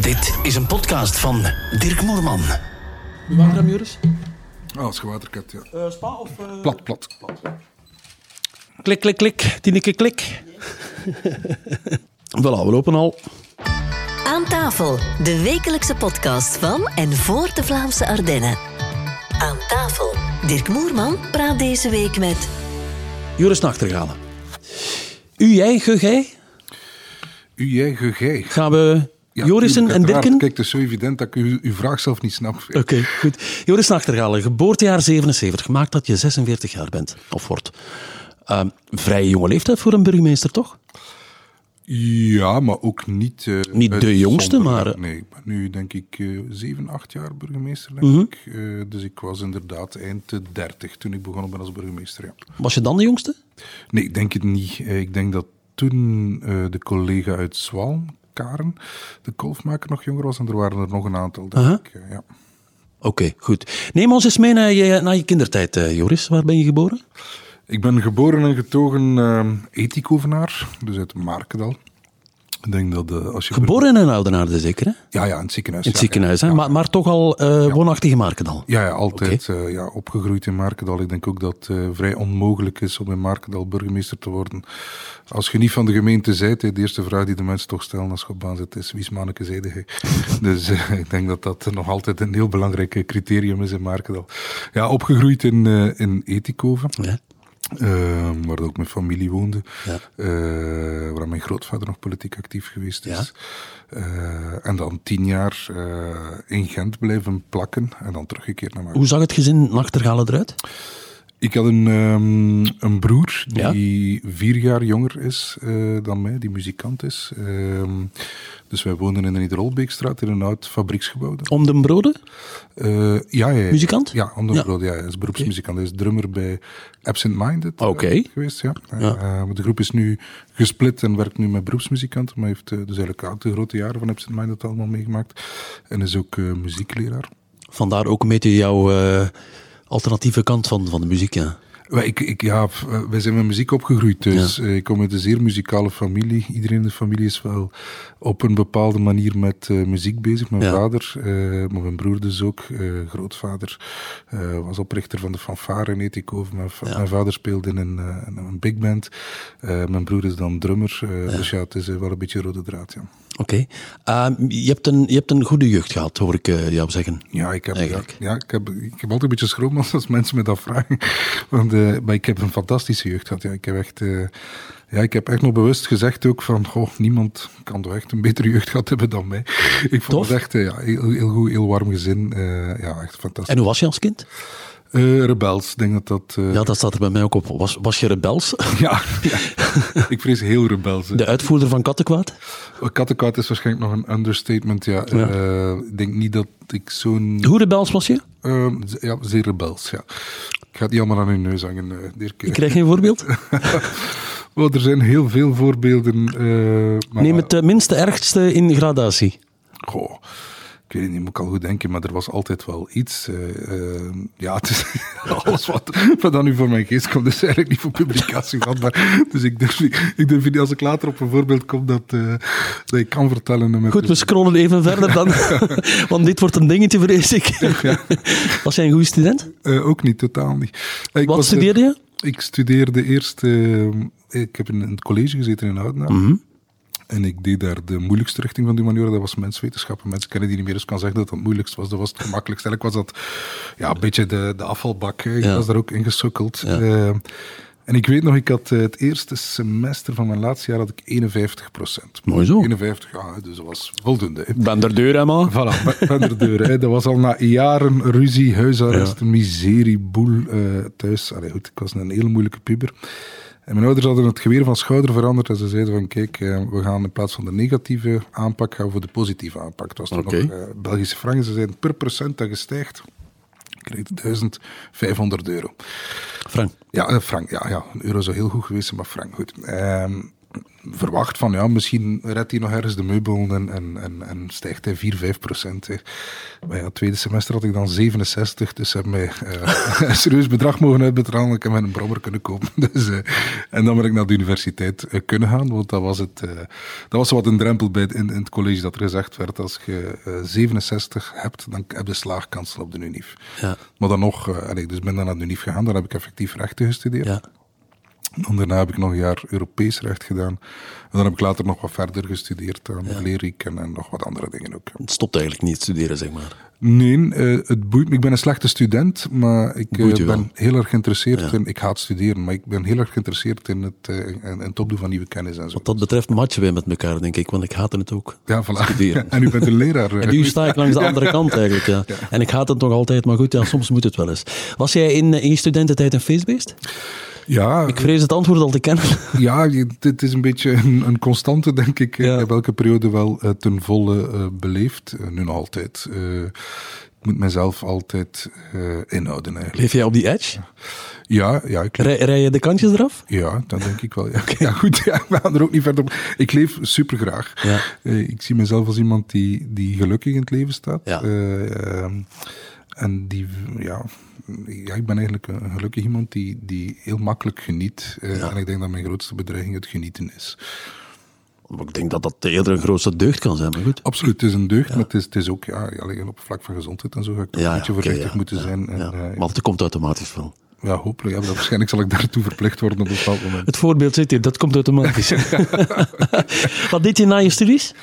Dit is een podcast van Dirk Moerman. Waarom, Joris? Ah, als je waterket, ja. Uh, spa of... Uh... Plat, plat. Klik, klik, klik. Tineke, klik. voilà, we lopen al. Aan tafel, de wekelijkse podcast van en voor de Vlaamse Ardennen. Aan tafel, Dirk Moerman praat deze week met... Joris Nachtergalen. U, jij, ge, gij? U, jij, ge, gij. Gaan we Ja, Jorissen en. Dirken? Kijk, het is zo evident dat ik uw, uw vraag zelf niet snap. Oké, goed. Joris Nachtergalen, geboortejaar 77. Gemaakt dat je 46 jaar bent, of wordt. Ehm, vrij jonge leeftijd voor een burgemeester, toch? Ja, maar ook niet... eh, Niet de jongste, maar- Mhm. Nee, ik ben nu denk ik eh, zeven, acht jaar burgemeester, denk ik. Eh, dus ik was inderdaad eind de dertig toen ik begonnen ben als burgemeester, ja. Was je dan de jongste? Nee, ik denk het niet. Ik denk dat toen de collega uit Zwalm, Karen, de kolfmaker, nog jonger was. En er waren er nog een aantal, denk Aha. ik. ja. Oké, goed. Neem ons eens mee naar je, naar je kindertijd, eh, Joris. Waar ben je geboren? Ik ben geboren en getogen uh, Ethikovenaar, dus uit Markendal. Ik denk dat eh, als je... Geboren in een oudenaarde zeker, hè? Ja, ja, in het ziekenhuis. In het ja, ziekenhuis, ja, hè? ja. Maar, maar toch al eh, woonachtig in Markendal. Ja, ja altijd eh, ja, opgegroeid in Markendal. Ik denk ook dat het vrij onmogelijk is om in Markendal burgemeester te worden. Als je niet van de gemeente zijt, de eerste vraag die de mensen toch stellen als je op baan zit, is wie is manneke zijde jij? Dus ik denk dat dat nog altijd een heel belangrijk criterium is in Markendal. Ja, opgegroeid in, in Etikoven. Ja. Eh, waar ook mijn familie woonde. Ja. Eh, waar mijn grootvader nog politiek actief geweest is. Ja. Eh, en dan tien jaar eh, in Gent blijven plakken. En dan teruggekeerd naar Marken. Hoe zag het gezin Nachtergalen eruit? Ik had een, ehm, een broer Ja. die vier jaar jonger is eh, dan mij, die muzikant is. Ehm, dus wij woonden in de Niederolbeekstraat in een oud fabrieksgebouw. Om de broden? Eh, ja, ja, ja. Muzikant? Ja, onder Ja. hij is beroepsmuzikant. Hij is drummer bij Absent Minded eh, Oké. geweest. Ja. De groep is nu gesplit en werkt nu met beroepsmuzikanten. Maar heeft dus eigenlijk de grote jaren van Absent Minded allemaal meegemaakt. En is ook muziekleraar. Vandaar ook een beetje jouw alternatieve kant van, van de muziek, ja. Wij, ik, ik, ja, eh, wij zijn met muziek opgegroeid, dus eh, ik kom uit een zeer muzikale familie. Iedereen in de familie is wel op een bepaalde manier met eh, muziek bezig. Mijn Ja. vader, maar mijn broer dus ook, grootvader, was oprichter van de fanfare in. Mijn, va- Ja. mijn vader speelde in een, in een big band. Mijn broer is dan drummer, dus ja, het is wel een beetje rode draad, ja. Oké. Ehm, je, hebt een, je hebt een goede jeugd gehad, hoor ik jou zeggen. Ja, ik heb, ja, ik, heb, ik heb altijd een beetje schroom als als mensen me dat vragen. Want, maar ik heb een fantastische jeugd gehad. Ja. Ik, heb echt, eh, ja, ik heb echt nog bewust gezegd ook van, goh, niemand kan toch echt een betere jeugd gehad hebben dan mij. Ik vond Tof. het echt eh, ja, heel, heel goed, heel warm gezin. eh, ja, echt fantastisch. En hoe was je als kind? Rebels, denk dat dat... Ja, dat staat er bij mij ook op. Was, was je rebels? ja, ja. ik vrees heel rebels. De uitvoerder van Kattenkwaad? Kattenkwaad is waarschijnlijk nog een understatement. Ja. Ja. Ik denk niet dat ik zo'n... Hoe rebels was je? Ja, zeer rebels, ja. Ik ga die allemaal aan hun neus hangen, eh Dirk. Ik krijg geen voorbeeld. Wel, er zijn heel veel voorbeelden. eh, maar, Neem het eh, minste ergste in gradatie. Goh, weet niet, moet ik al goed denken, maar er was altijd wel iets. eh, eh, ja, het is alles wat, wat dan nu voor mijn geest komt, is eigenlijk niet voor publicatie vatbaar. Dus ik durf, niet- ik durf niet, als ik later op een voorbeeld kom, dat, eh, dat ik kan vertellen. Met Goed, we scrollen even verder dan. Want dit wordt een dingetje, vrees ik. Was jij een goede student? Eh, ook niet, totaal niet. Ik Wat was, studeerde je? Ik studeerde eerst... eh, ik heb in een college gezeten in Oudenaarde. Mhm. En ik deed daar de moeilijkste richting van de humaniora, dat was menswetenschappen. Mensen kennen die niet meer, dus kan zeggen dat dat het moeilijkste was. Dat was het gemakkelijkste. Eigenlijk was dat ja, een beetje de, de afvalbak. Ik Ja. was daar ook ingesukkeld. Ja. Eh, en ik weet nog, ik had eh, het eerste semester van mijn laatste jaar had ik 51 procent. Mooi zo. 51, ja, dus dat was voldoende. Ben er deur, hè, man. Voilà, ben- er deur. Hè. Dat was al na jaren ruzie, huisarrest, miserie, boel eh, thuis. Allee, goed, ik was een hele moeilijke puber. En mijn ouders hadden het geweer van schouder veranderd en ze zeiden van kijk, eh, we gaan in plaats van de negatieve aanpak, gaan we voor de positieve aanpak. Het was toen nog eh, Belgische franken. Ze zeiden per procent dat krijg je 1500 euro. Frank. Ja, eh, frank, ja, ja, een euro zou heel goed geweest zijn, maar frank, goed. Ehm, verwacht van ja, misschien redt hij nog ergens de meubel en, en, en, en stijgt hij 4, 5 procent. Maar ja, het tweede semester had ik dan 67, dus hebben mij eh, een serieus bedrag mogen uitbetalen. Ik heb met een brommer kunnen kopen. Dus, eh, en dan ben ik naar de universiteit eh, kunnen gaan, want dat was, het, dat was wat een drempel bij het, in, in het college dat er gezegd werd. Als je eh, 67 hebt, dan heb je slaagkansen op de UNIF. Ja. Maar dan nog, eh, allee, dus ben dan naar de UNIF gegaan, daar heb ik effectief rechten gestudeerd. Ja. Dan daarna heb ik nog een jaar Europees recht gedaan. En dan heb ik later nog wat verder gestudeerd aan Leeriek en, en nog wat andere dingen ook. Het stopt eigenlijk niet studeren, zeg maar. Nee, eh, het boeit me. Ik ben een slechte student, maar ik eh, wel. ben heel erg geïnteresseerd Ja. in... Ik haat studeren, maar ik ben heel erg geïnteresseerd in het, eh, in, in het opdoen van nieuwe kennis en zo. Wat dat betreft matchen wij met elkaar, denk ik, want ik haatte het ook. Ja, voilà. studeren. en u bent een leraar. En nu sta ik langs de andere kant eigenlijk, ja. En ik haat het nog altijd, maar goed, ja, soms moet het wel eens. Was jij in, in je studententijd een feestbeest? Ja, Ik vrees het antwoord al te kennen. Ja, dit is een beetje een, een constante, denk ik. Ja. Ik heb elke periode wel eh, ten volle eh, beleefd. Eh, nu nog altijd. Ik moet mezelf altijd inhouden, eigenlijk. Leef jij op die edge? Ja, ja, ik, Rij, rij je de kantjes eraf? ja, dat denk ik wel. Ja, ja goed, ja, we gaan er ook niet verder op. Ik leef super graag. Ja. ik zie mezelf als iemand die, die gelukkig in het leven staat. Ja. Eh, ehm, en die, ja, ja, ik ben eigenlijk een gelukkig iemand die, die heel makkelijk geniet. Eh, Ja. En ik denk dat mijn grootste bedreiging het genieten is. Maar Ik denk dat dat eerder een grootste deugd kan zijn, maar goed. Absoluut, het is een deugd, maar het is, het is ook ja, alleen op vlak van gezondheid en zo ga ik toch Ja, een beetje voorzichtig ja, moeten ja, zijn. En, ja. eh, Maar het komt automatisch wel. ja, hopelijk. Ja, maar waarschijnlijk zal ik daartoe verplicht worden op een bepaald moment. Het voorbeeld zit hier, dat komt automatisch. Wat deed je na je studies?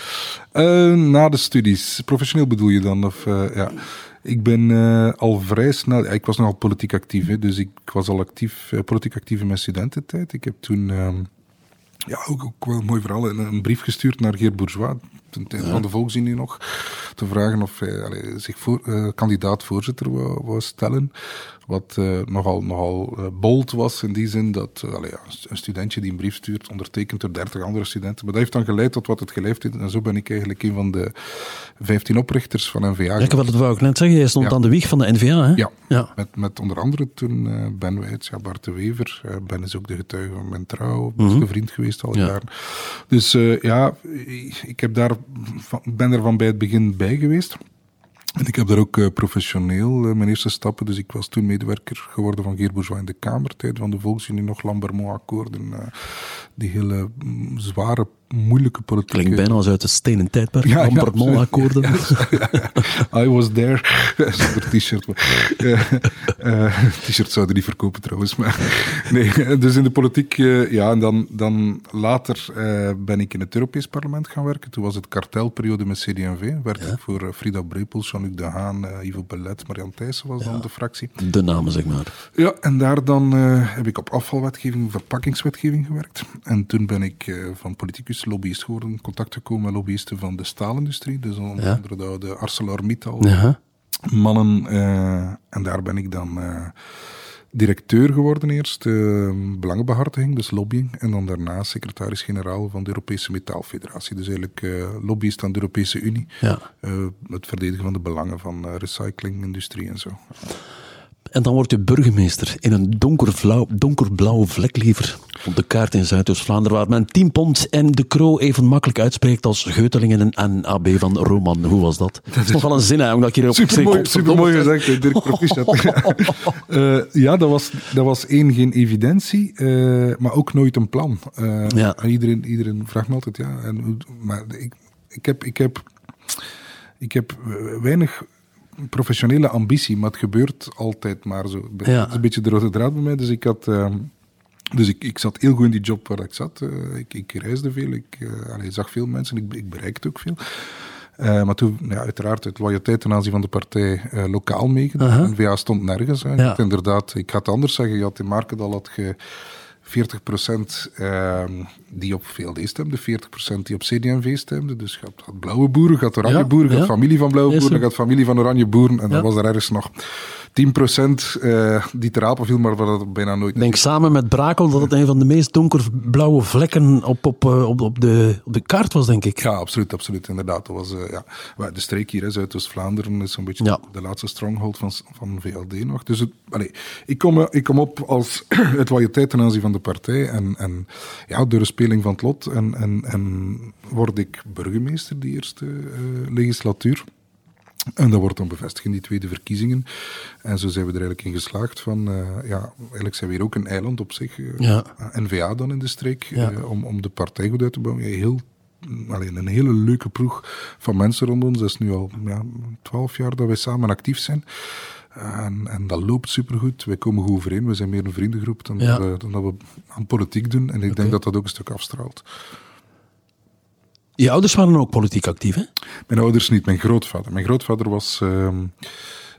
Eh, na de studies, professioneel bedoel je dan? Of, eh, ja. Ik ben eh, al vrij snel, ik was nogal politiek actief, hè, dus ik was al actief, eh, politiek actief in mijn studententijd. Ik heb toen, ehm, ja, ook, ook wel een mooi verhaal, een, een brief gestuurd naar Geert Bourgeois, ten van de Volksunie nog, te vragen of hij allee, zich voor, eh, kandidaat voorzitter wou, wou stellen. Wat eh, nogal, nogal eh, bold was in die zin dat eh, allee, een studentje die een brief stuurt, ondertekend door 30 andere studenten. Maar dat heeft dan geleid tot wat het geleefd heeft. En zo ben ik eigenlijk een van de 15 oprichters van NVA. Ja, ik wil het wou ik net zeggen, jij stond Ja. aan de wieg van de NVA, hè? Ja, Ja. Met, met onder andere toen Ben Wijts, ja, Bart de Wever. ben is ook de getuige van mijn trouw, beste vriend geweest al Ja. jaren. Dus ja, ik heb daar, van- ben er van bij het begin bij geweest. En ik heb daar ook eh, professioneel eh, mijn eerste stappen. Dus ik was toen medewerker geworden van Geert Bourgeois in de Kamer. Tijd van de Volksunie nog Lambermont-akkoorden. eh, die hele mm, zware, moeilijke politieke... Klinkt bijna als uit het stenen tijdperk. Ja, ja, Lambermont-akkoorden. I was there. Zonder t-shirt. eh, eh, t-shirt zouden die verkopen trouwens. Maar, nee, dus in de politiek, eh, ja, en dan, dan later ben ik in het Europees Parlement gaan werken. Toen was het kartelperiode met CD&V. Werkte ik voor Frida Brepels, Jean-Luc Dehaan, eh Ivo Bellet, Marianne Thijssen was dan de fractie. De namen, zeg maar. Ja, en daar dan heb ik op afvalwetgeving, verpakkingswetgeving gewerkt. En toen ben ik van politicus lobbyist geworden, in contact gekomen met lobbyisten van de staalindustrie. Dus onder Ja. andere de oude ArcelorMittal Ja. mannen. eh, en daar ben ik dan eh, directeur geworden eerst, eh, belangenbehartiging, dus lobbying. En dan daarna secretaris-generaal van de Europese Metaalfederatie. Dus eigenlijk lobbyist aan de Europese Unie. Ja. Het verdedigen van de belangen van recyclingindustrie en zo. En dan wordt u burgemeester in een donkerblauw, donkerblauwe vlek liever op de kaart in Zuidoost-Vlaanderen, waar men 10 pond en de Kroo even makkelijk uitspreekt als Geutelingen en AB van Roman. Hoe was dat? Dat is nogal een zin, hè, omdat ik hierop Supermooi, supermooi gezegd, Dirk Proficiat. Eh, ja, dat was, dat was één, geen evidentie, eh, maar ook nooit een plan. Eh, Ja. en iedereen, iedereen vraagt me altijd, ja, en, maar ik, ik, heb, ik, heb, ik heb weinig professionele ambitie, maar het gebeurt altijd maar zo. Ja. Dat is een beetje de rode draad bij mij, dus ik had... ehm, dus ik, ik zat heel goed in die job waar ik zat. Eh, ik, ik reisde veel, ik eh, allee, zag veel mensen, ik, ik bereikte ook veel. Eh, maar toen, ja, uiteraard, uit loyaliteit ten aanzien van de partij lokaal meegedaan. Aha. N-VA stond nergens. Hè. Ja. inderdaad, ik ga het anders zeggen, je had in Markendal had je 40% ehm, die op VLD stemde, 40% die op CD&V stemde. Dus je had, blauwe boeren, je had oranje boeren, je had familie van blauwe boeren, je had familie van oranje boeren. En dan was er ergens nog 10% eh, die ter apen viel, maar waar dat bijna nooit... Ik denk samen met Brakel dat het een van de meest donkerblauwe vlekken op, op, eh, op, op, de, op de kaart was, denk ik. Ja, absoluut, absoluut. Inderdaad. Dat was, eh, ja. De streek hier, Zuidoost-Vlaanderen, is zo'n beetje Ja. de laatste stronghold van, van VLD nog. Dus het, allee, ik, kom, ik kom op als het loyaliteit ten aanzien van de partij en, en ja, door de speling van het lot. En, en, en word ik burgemeester die eerste legislatuur. En dat wordt dan bevestigd in die tweede verkiezingen. En zo zijn we er eigenlijk in geslaagd van, eh, ja, eigenlijk zijn we hier ook een eiland op zich. eh, Ja. NVA dan in de streek, Ja. eh, om, om de partij goed uit te bouwen. Heel, alleen een hele leuke ploeg van mensen rond ons. Dat is nu al ja, twaalf jaar dat wij samen actief zijn. En, en dat loopt supergoed. Wij komen goed overeen. We zijn meer een vriendengroep dan, Ja. dat, we, dan dat we aan politiek doen. En ik denk dat dat ook een stuk afstraalt. Je ouders waren ook politiek actief, hè? Mijn ouders niet, mijn grootvader. Mijn grootvader was...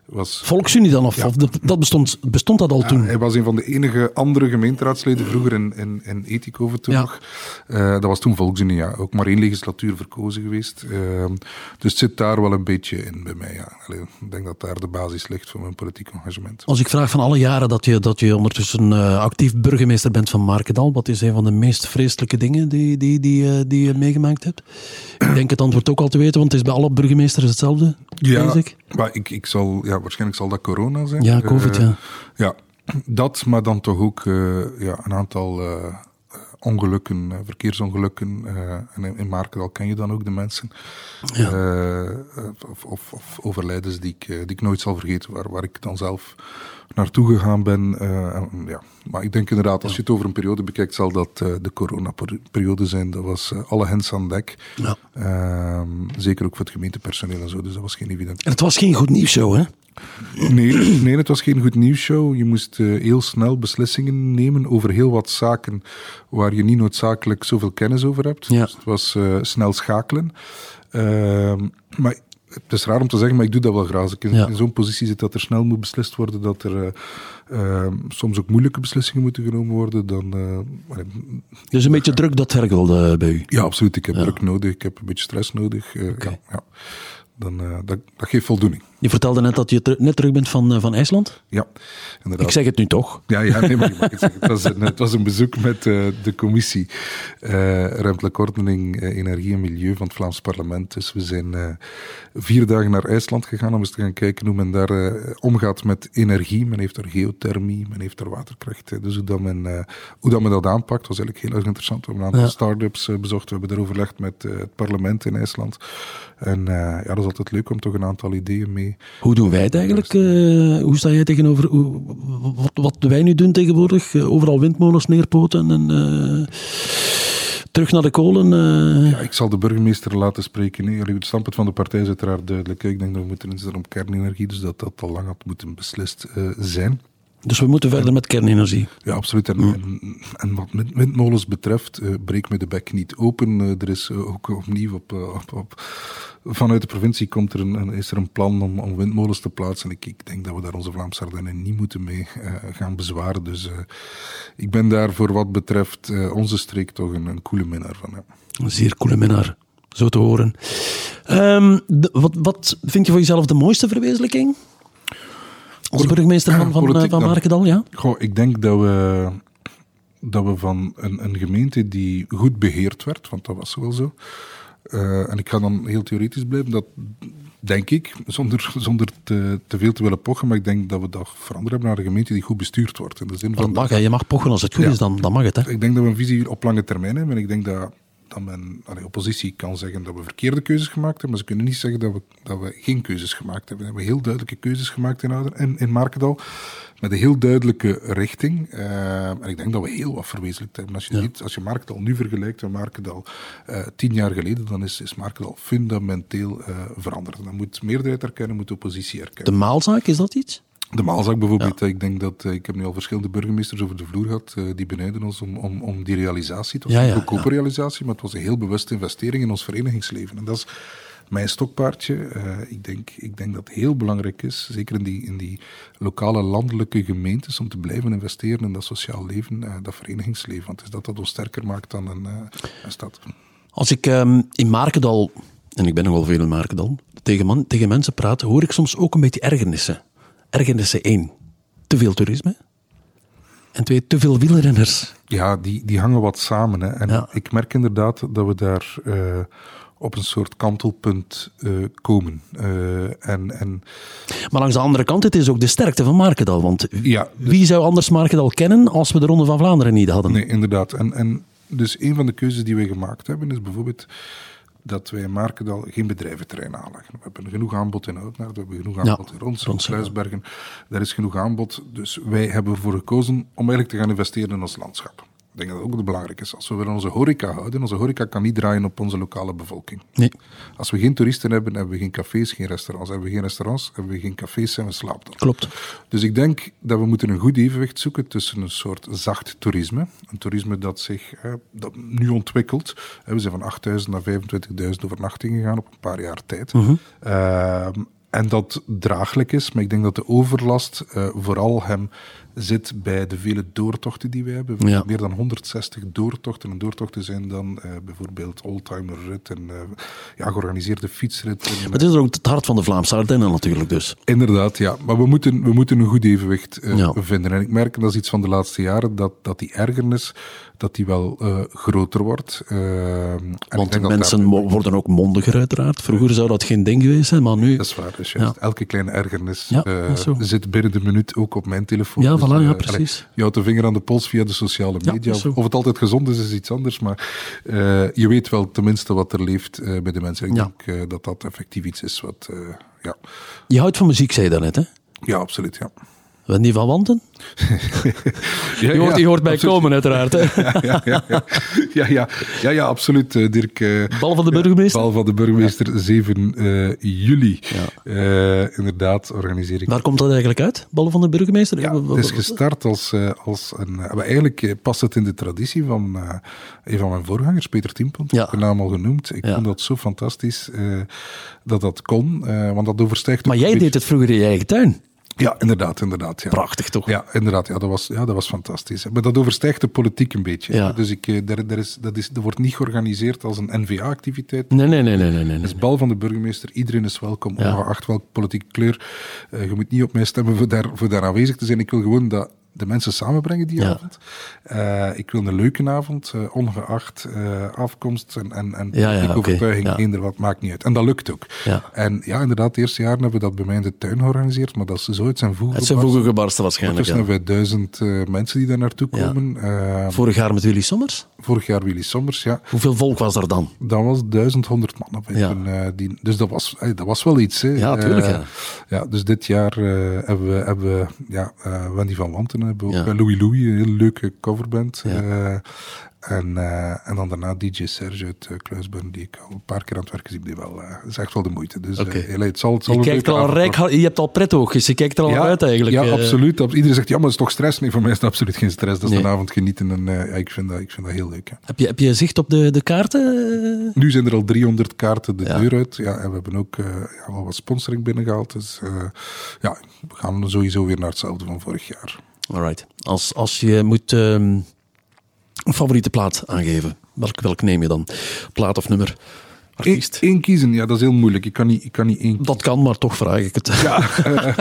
was Volksunie dan, of, dat bestond, bestond dat al toen? Hij was een van de enige andere gemeenteraadsleden vroeger in, in, in toen Ja. nog. Eh, dat was toen Volksunie, ja. Ook maar één legislatuur verkozen geweest. Ehm, dus het zit daar wel een beetje in bij mij, ja. Allee, ik denk dat daar de basis ligt voor mijn politiek engagement. Als ik vraag van alle jaren dat je, dat je ondertussen eh, actief burgemeester bent van Markendal, wat is een van de meest vreselijke dingen die, die, die, eh, die je meegemaakt hebt? Ik denk het antwoord ook al te weten, want het is bij alle burgemeesters hetzelfde, Ja, ik. Maar ik, ik zal, ja, waarschijnlijk zal dat corona zijn. Ja, COVID, Eh, ja. Ja, dat, maar dan toch ook eh, ja, een aantal eh, ongelukken, verkeersongelukken. eh, en in, Markendal ken je dan ook de mensen. Of, of, of overlijdens die ik, die ik nooit zal vergeten, waar, waar ik dan zelf naartoe gegaan ben. eh, en, ja. Maar ik denk inderdaad, als je het over een periode bekijkt, zal dat eh, de coronaperiode zijn. Dat was eh, alle hens aan dek. Ja. Ehm, zeker ook voor het gemeentepersoneel en zo, dus dat was geen evident. En het was geen goed nieuwsshow, hè? Nee, nee, het was geen goed nieuwsshow. Je moest heel snel beslissingen nemen over heel wat zaken waar je niet noodzakelijk zoveel kennis over hebt. Ja. Dus het was snel schakelen. Ehm, maar het is raar om te zeggen, maar ik doe dat wel graag. Als ik in, Ja. in zo'n positie zit dat er snel moet beslist worden, dat er eh, ehm, soms ook moeilijke beslissingen moeten genomen worden, dan... allee, Dus een beetje druk dat werkelde eh, bij u. ja, absoluut. Ik heb druk nodig, ik heb een beetje stress nodig. ja. Dan, dat, dat geeft voldoening. Je vertelde net dat je ter- net terug bent van, eh, van IJsland. Ja, inderdaad. Ik zeg het nu toch. Ja, ja nee, maar ik mag het zeggen. Het was een, het was een bezoek met eh, de commissie eh, Ruimtelijke Ordening, Energie en Milieu van het Vlaams Parlement. Dus we zijn vier dagen naar IJsland gegaan om eens te gaan kijken hoe men daar omgaat met energie. Men heeft daar geothermie, men heeft daar waterkracht. dus hoe dat, men, hoe dat men dat aanpakt, was eigenlijk heel erg interessant. We hebben een aantal Ja. start-ups bezocht. We hebben daar overlegd met het parlement in IJsland. En ja, dat is altijd leuk om toch een aantal ideeën mee Hoe doen wij het eigenlijk? eh, hoe sta jij tegenover hoe- wat, wat wij nu doen tegenwoordig? Eh, overal windmolens neerpoten en eh, terug naar de kolen. Ja, ik zal de burgemeester laten spreken. Nee, het standpunt van de partij is uiteraard duidelijk. Ik denk dat we moeten inzetten op kernenergie, dus dat dat al lang had moeten beslist zijn. Dus we moeten verder met kernenergie. Ja, absoluut. En, en, en wat wind- windmolens betreft, eh, breek me de bek niet open. Eh, er is eh, ook opnieuw op, op, op, vanuit de provincie komt er een, is er een plan om, om windmolens te plaatsen. Ik, ik denk dat we daar onze Vlaamse Ardennen niet moeten mee gaan bezwaren. Dus ik ben daar voor wat betreft onze streek toch een, een coole minnaar van. Ja. Een zeer coole minnaar, zo te horen. Ehm, de- wat, wat vind je voor jezelf de mooiste verwezenlijking? Als burgemeester van, van, eh, van dan? Markendal, ja? Goh, ik denk dat we, dat we van een, een gemeente die goed beheerd werd, want dat was wel zo. eh, en ik ga dan heel theoretisch blijven, dat denk ik, zonder, zonder te, te veel te willen pochen, maar ik denk dat we dat veranderd hebben naar een gemeente die goed bestuurd wordt. In de zin Dat van, mag, hè. je mag pochen als het goed Ja. is, dan, dan mag het. Hè? ik denk dat we een visie op lange termijn hebben. En ik denk dat, dat men, allee, oppositie kan zeggen dat we verkeerde keuzes gemaakt hebben. Maar ze kunnen niet zeggen dat we, dat we geen keuzes gemaakt hebben. We hebben heel duidelijke keuzes gemaakt in, Ouder, in, in Markendal. Met een heel duidelijke richting. Eh, en ik denk dat we heel wat verwezenlijkt hebben. Als je, als je Markendal nu vergelijkt met Markendal eh, tien jaar geleden, dan is, is Markendal fundamenteel eh, veranderd. En dan moet meerderheid erkennen, moet oppositie erkennen. De maalzaak, is dat iets? De Maalzak bijvoorbeeld, ik denk dat, eh, ik heb nu al verschillende burgemeesters over de vloer gehad, eh, die benijden ons om, om, om die realisatie. Het was Ja, een goedkope ja. realisatie, maar het was een heel bewuste investering in ons verenigingsleven. En dat is mijn stokpaardje. Eh, ik, denk, ik denk dat het heel belangrijk is, zeker in die, in die lokale landelijke gemeentes, om te blijven investeren in dat sociaal leven, eh, dat verenigingsleven. Want het is dat dat ons sterker maakt dan een, eh, een stad. Als ik ehm, in Markendal, en ik ben nogal veel in Markendal, tegen, man, tegen mensen praat, hoor ik soms ook een beetje ergernissen. Ergernissen. één, te veel toerisme. En twee, te veel wielrenners. Ja, die, die hangen wat samen. Hè. En Ja. ik merk inderdaad dat we daar eh, op een soort kantelpunt eh, komen. Eh, en, en Maar langs de andere kant, het is ook de sterkte van Markendal. Want ja, wie zou anders Markendal kennen als we de Ronde van Vlaanderen niet hadden? Nee, inderdaad. En, en dus een van de keuzes die wij gemaakt hebben is bijvoorbeeld dat wij in Markendal geen bedrijventerrein aanleggen. We hebben genoeg aanbod in Oudenaarde, we hebben genoeg aanbod in ja. Sluisbergen. Daar is genoeg aanbod. Dus wij hebben ervoor gekozen om eigenlijk te gaan investeren in ons landschap. Ik denk dat dat ook belangrijk is. Als we willen onze horeca houden, onze horeca kan niet draaien op onze lokale bevolking. Nee. Als we geen toeristen hebben, hebben we geen cafés, geen restaurants. Hebben we geen restaurants, hebben we geen cafés en we slapen. Klopt. Dus ik denk dat we moeten een goed evenwicht zoeken tussen een soort zacht toerisme. Een toerisme dat zich eh, dat nu ontwikkelt. We zijn van 8.000 naar 25.000 overnachtingen gegaan op een paar jaar tijd. Ehm, en dat draaglijk is, maar ik denk dat de overlast eh, vooral hem zit bij de vele doortochten die wij hebben. We Ja. hebben meer dan 160 doortochten. En doortochten zijn dan eh, bijvoorbeeld oldtimer rit en eh, ja, georganiseerde fietsrit. En, Maar het is er ook het hart van de Vlaamse Ardennen natuurlijk dus. Inderdaad, ja. Maar we moeten, we moeten een goed evenwicht Ja. vinden. En ik merk, en dat is iets van de laatste jaren, dat, dat die ergernis dat die wel groter wordt. Want mensen daar- worden ook mondiger uiteraard. Vroeger zou dat geen ding geweest zijn, maar nu... Dat is waar, dus juist. Elke kleine ergernis eh, zit binnen de minuut ook op mijn telefoon. Ja, Dus, voilà, ja, eh, precies. allee, je houdt de vinger aan de pols via de sociale media. of het altijd gezond is, is iets anders. Maar eh, je weet wel tenminste wat er leeft bij de mensen. Ik denk dat dat effectief iets is wat... ja. Je houdt van muziek, zei je daarnet, hè? ja, absoluut, ja. Niet van wanten? Ja, Je hoort, ja, je hoort bij absoluut. komen uiteraard, hè? ja, ja, ja, ja, ja, absoluut, eh, Dirk. eh, Bal van de burgemeester? Bal van de burgemeester, 7 eh, juli. Inderdaad, organiseer ik. Waar komt dat eigenlijk uit? Ballen van de burgemeester? Ja, het is gestart als, als een. maar eigenlijk past het in de traditie van een van mijn voorgangers, Peter Tiempont. Ja. Ik heb de naam al genoemd. Ik vond dat zo fantastisch dat dat kon, want dat overstijgt. Maar jij deed het vroeger in je eigen tuin. Ja, inderdaad, inderdaad. Ja. Prachtig, toch? Ja, inderdaad. Ja, dat, was, ja, dat was fantastisch. Maar dat overstijgt de politiek een beetje. Ja. Dus ik, eh, daar, daar is, dat, is, dat wordt niet georganiseerd als een NVA-activiteit. Nee, nee, nee, nee, nee. nee, Het is bal van de burgemeester. Iedereen is welkom, Ja. ongeacht welke politieke kleur. Eh, je moet niet op mij stemmen voor daar, voor daar aanwezig te zijn. Ik wil gewoon dat de mensen samenbrengen die Ja. avond. Eh, ik wil een leuke avond, eh, ongeacht eh, afkomst en, en, en Ja, ja, overtuiging. ja. Eender wat, maakt niet uit. En dat lukt ook. Ja. En ja, inderdaad, de eerste jaren hebben we dat bij mij in de tuin georganiseerd, maar dat is zo uit zijn voegen Het zijn gebarsten waarschijnlijk. Ja. hebben wij duizend mensen die daar naartoe komen. Vorig jaar met Willy Sommers. vorig jaar Willy Sommers, ja. Hoeveel volk was er dan? Dat was 1100 man. op die, dus dat was, dat was wel iets. Hè. Ja, tuurlijk, ja. ja, dus dit jaar hebben we, hebben we ja, Wendy van Wanten, hebben we ook Ja. bij Louis Louis, een hele leuke coverband. Ja. Eh, en, eh, en dan daarna DJ Serge uit Kluisburn, die ik al een paar keer aan het werken zie. Die wel, eh, is echt wel de moeite. Dus eh, het zal, het zal Je, kijkt er al rijk, je hebt al prettoogjes, je kijkt er al uit eigenlijk. Ja, eh. absoluut. Ab- Iedereen zegt, ja, maar dat is toch stress? Nee, voor mij is het absoluut geen stress. Dat is Nee. een avond genieten en eh, ja, ik, vind dat, ik vind dat heel leuk. hè. Heb, je, heb je zicht op de, de kaarten? Nu zijn er al 300 kaarten de Ja. deur uit. Ja, en we hebben ook eh, ja, wel wat sponsoring binnengehaald. Dus eh, ja, we gaan sowieso weer naar hetzelfde van vorig jaar. Alright. Als, als je moet ehm, een favoriete plaat aangeven, welk, welk neem je dan? Plaat of nummer? Eén Artiest? één kiezen, ja, dat is heel moeilijk. Ik kan niet, ik kan niet één Dat kan, maar toch vraag ik het. Ja, eh,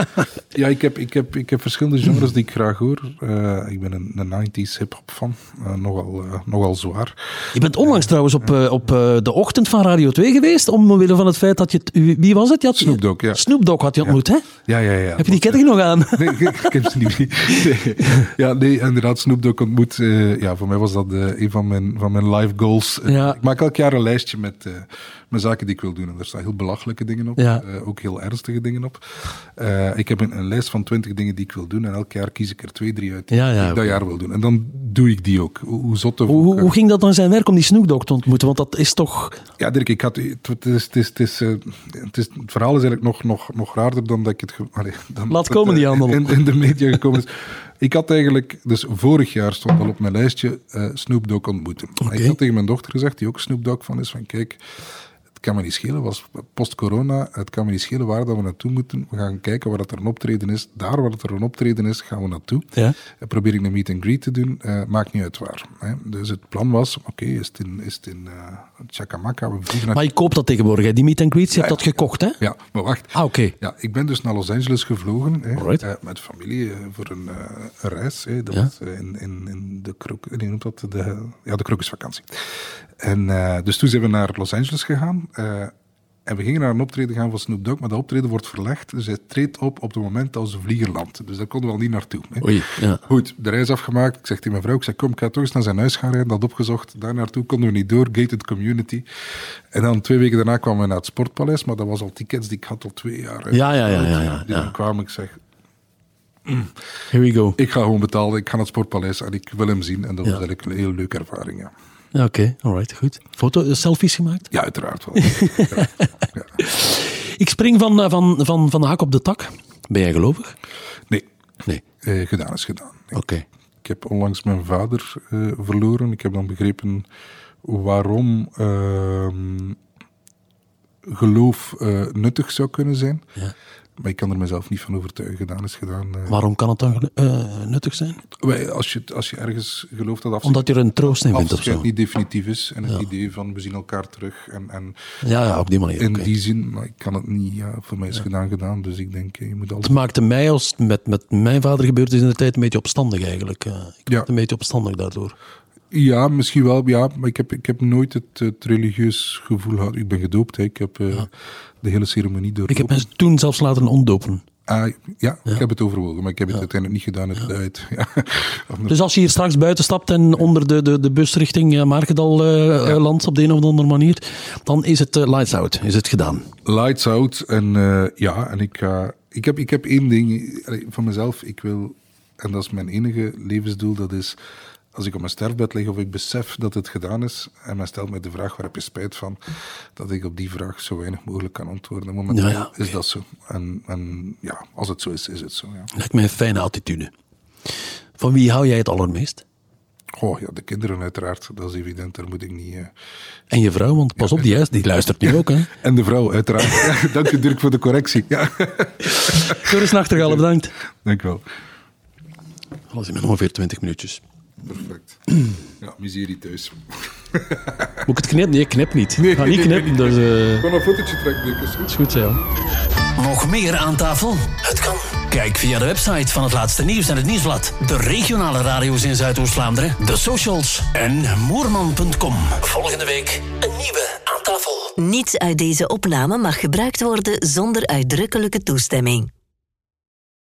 ja ik, heb, ik, heb, ik heb verschillende genres die ik graag hoor. Eh, ik ben een, een 90s hip-hop fan. Eh, nogal, eh, nogal zwaar. Je bent onlangs trouwens op, eh, op eh, de ochtend van Radio 2 geweest, omwille van het feit dat je... wie was het? Je had, Snoop Dogg, ja. Snoop Dogg had je ontmoet, hè? Ja, ja, ja. Heb je die ketting nog aan? Nee, ik, ik heb ze niet. Nee. Ja, nee, inderdaad, Snoop Dogg ontmoet. eh, ja, voor mij was dat een van mijn, van mijn life goals. Ja. Ik maak elk jaar een lijstje met, eh, met zaken die ik wil doen. En daar staan heel belachelijke dingen op. Ja. eh, ook heel ernstige dingen op. Eh, ik heb een, een lijst van twintig dingen die ik wil doen. En elk jaar kies ik er twee, drie uit die Ja, ja, ik dat jaar wil doen. En dan doe ik die ook. Hoe, hoe zot of Hoe, eh, ging dat dan zijn werk om die Snoop Dogg te ontmoeten? Want dat is toch... Ja, Dirk, ik had, het, is, het, is, het, is, eh, het, is, het verhaal is eigenlijk nog, nog, nog raarder dan dat ik het... Allee, dan Laat dat, komen, eh, die handel. In, in de media gekomen is. Ik had eigenlijk, dus vorig jaar stond al op mijn lijstje eh Snoop Dogg ontmoeten. Oké. Ik had tegen mijn dochter gezegd, die ook Snoop Dogg van is, van kijk, kan me niet schelen, was post-corona, het kan me niet schelen waar dat we naartoe moeten. We gaan kijken waar dat er een optreden is. Daar waar dat er een optreden is, gaan we naartoe. Ja. En probeer ik een meet and greet te doen, eh, maakt niet uit waar. Hè. Dus het plan was, oké, is het in, is het in eh Chacamaca, we vliegen naar... Maar je koopt dat tegenwoordig, hè? die meet and greets, je hebt dat gekocht, hè? Ja, maar wacht. Ah, oké. Ja, ik ben dus naar Los Angeles gevlogen hè, eh, met familie eh, voor een, eh, een reis. Hè, dat Ja. was eh, in, in, in de, krok, nee, noemt dat? De, ja, de krokusvakantie. En, eh, dus toen zijn we naar Los Angeles gegaan. Eh, en we gingen naar een optreden gaan van Snoop Dogg, maar dat optreden wordt verlegd. Dus hij treedt op op het moment dat ze vlieger landt. Dus daar konden we al niet naartoe. Hè. Oei, ja. Goed, de reis afgemaakt. Ik zeg tegen mijn vrouw, ik zeg, kom, ik ga toch eens naar zijn huis gaan rijden. Dat opgezocht. Daar naartoe konden we niet door. Gated community. En dan twee weken daarna kwamen we naar het Sportpaleis. Maar dat was al tickets die ik had al twee jaar. hè. Ja, ja, ja, ja, ja, Die ja. dan kwamen, ik zeg, Here we go. ik ga gewoon betalen. Ik ga naar het Sportpaleis en ik wil hem zien. En dat was eigenlijk een hele leuke ervaring, ja. Oké, alright, goed. Foto, eh, selfies gemaakt? Ja, uiteraard wel. Ja. Ik spring van, eh, van, van, van de hak op de tak. Ben jij gelovig? Nee, Nee. eh, gedaan is gedaan. Nee. Oké. Ik heb onlangs mijn vader eh, verloren. Ik heb dan begrepen waarom ehm, geloof nuttig zou kunnen zijn. Ja. Maar ik kan er mezelf niet van overtuigen. Gedaan is gedaan. eh. Waarom kan het dan eh, nuttig zijn? Wij, als, je, als je ergens gelooft dat afscheid, Omdat je er een troost in vindt of zo. niet definitief is. En het idee van we zien elkaar terug. En, en Ja, ja, op die manier. in die zin, maar ik kan het niet. Ja, voor mij is het gedaan gedaan. Dus ik denk, eh, je moet Het altijd... maakte mij, als het met, met mijn vader gebeurd is in de tijd, een beetje opstandig eigenlijk. Ik werd een beetje opstandig daardoor. Ja, misschien wel. Ja, maar ik heb, ik heb nooit het, het religieus gevoel gehad. Ik ben gedoopt. Hè. Ik heb eh, de hele ceremonie doorlopen. Ik heb mij toen zelfs laten ontdopen. Ah, ja, ik heb het overwogen, maar ik heb het uiteindelijk niet gedaan. Het uit. Dus als je hier straks buiten stapt en onder de, de, de bus richting eh, Markendal eh, eh, landt op de een of andere manier, dan is het lights out, is het gedaan. Lights out. En ja, en ik, ik, heb, ik heb één ding van mezelf. Ik wil, en dat is mijn enige levensdoel, dat is als ik op mijn sterfbed lig of ik besef dat het gedaan is en men stelt mij de vraag waar heb je spijt van, dat ik op die vraag zo weinig mogelijk kan antwoorden. Momenteel Ja, ja, oké. is dat zo. En, en ja, als het zo is, is het zo. Ja. Lijkt mij een fijne attitude. Van wie hou jij het allermeest? Oh ja, de kinderen uiteraard, dat is evident, daar moet ik niet... eh, En je vrouw, want pas op, die, die luistert nu ook. Hè? En de vrouw, uiteraard. Dank je Dirk voor de correctie. Ja, Nachtergaal, bedankt. dank wel. Alles in ongeveer 20 minuutjes. Perfect. Ja, miserie thuis. Moet ik het knippen? Nee, ik knip niet. Ik ga niet nee, knippen, nee, dus eh, Gewoon een fotootje trekken, Dirk, is goed. is goed zo. Nog meer aan tafel? Het kan. Kijk via de website van het laatste nieuws en het nieuwsblad. De regionale radio's in Zuidoost-Vlaanderen. De socials en moerman.com. Volgende week een nieuwe aan tafel. Niets uit deze opname mag gebruikt worden zonder uitdrukkelijke toestemming.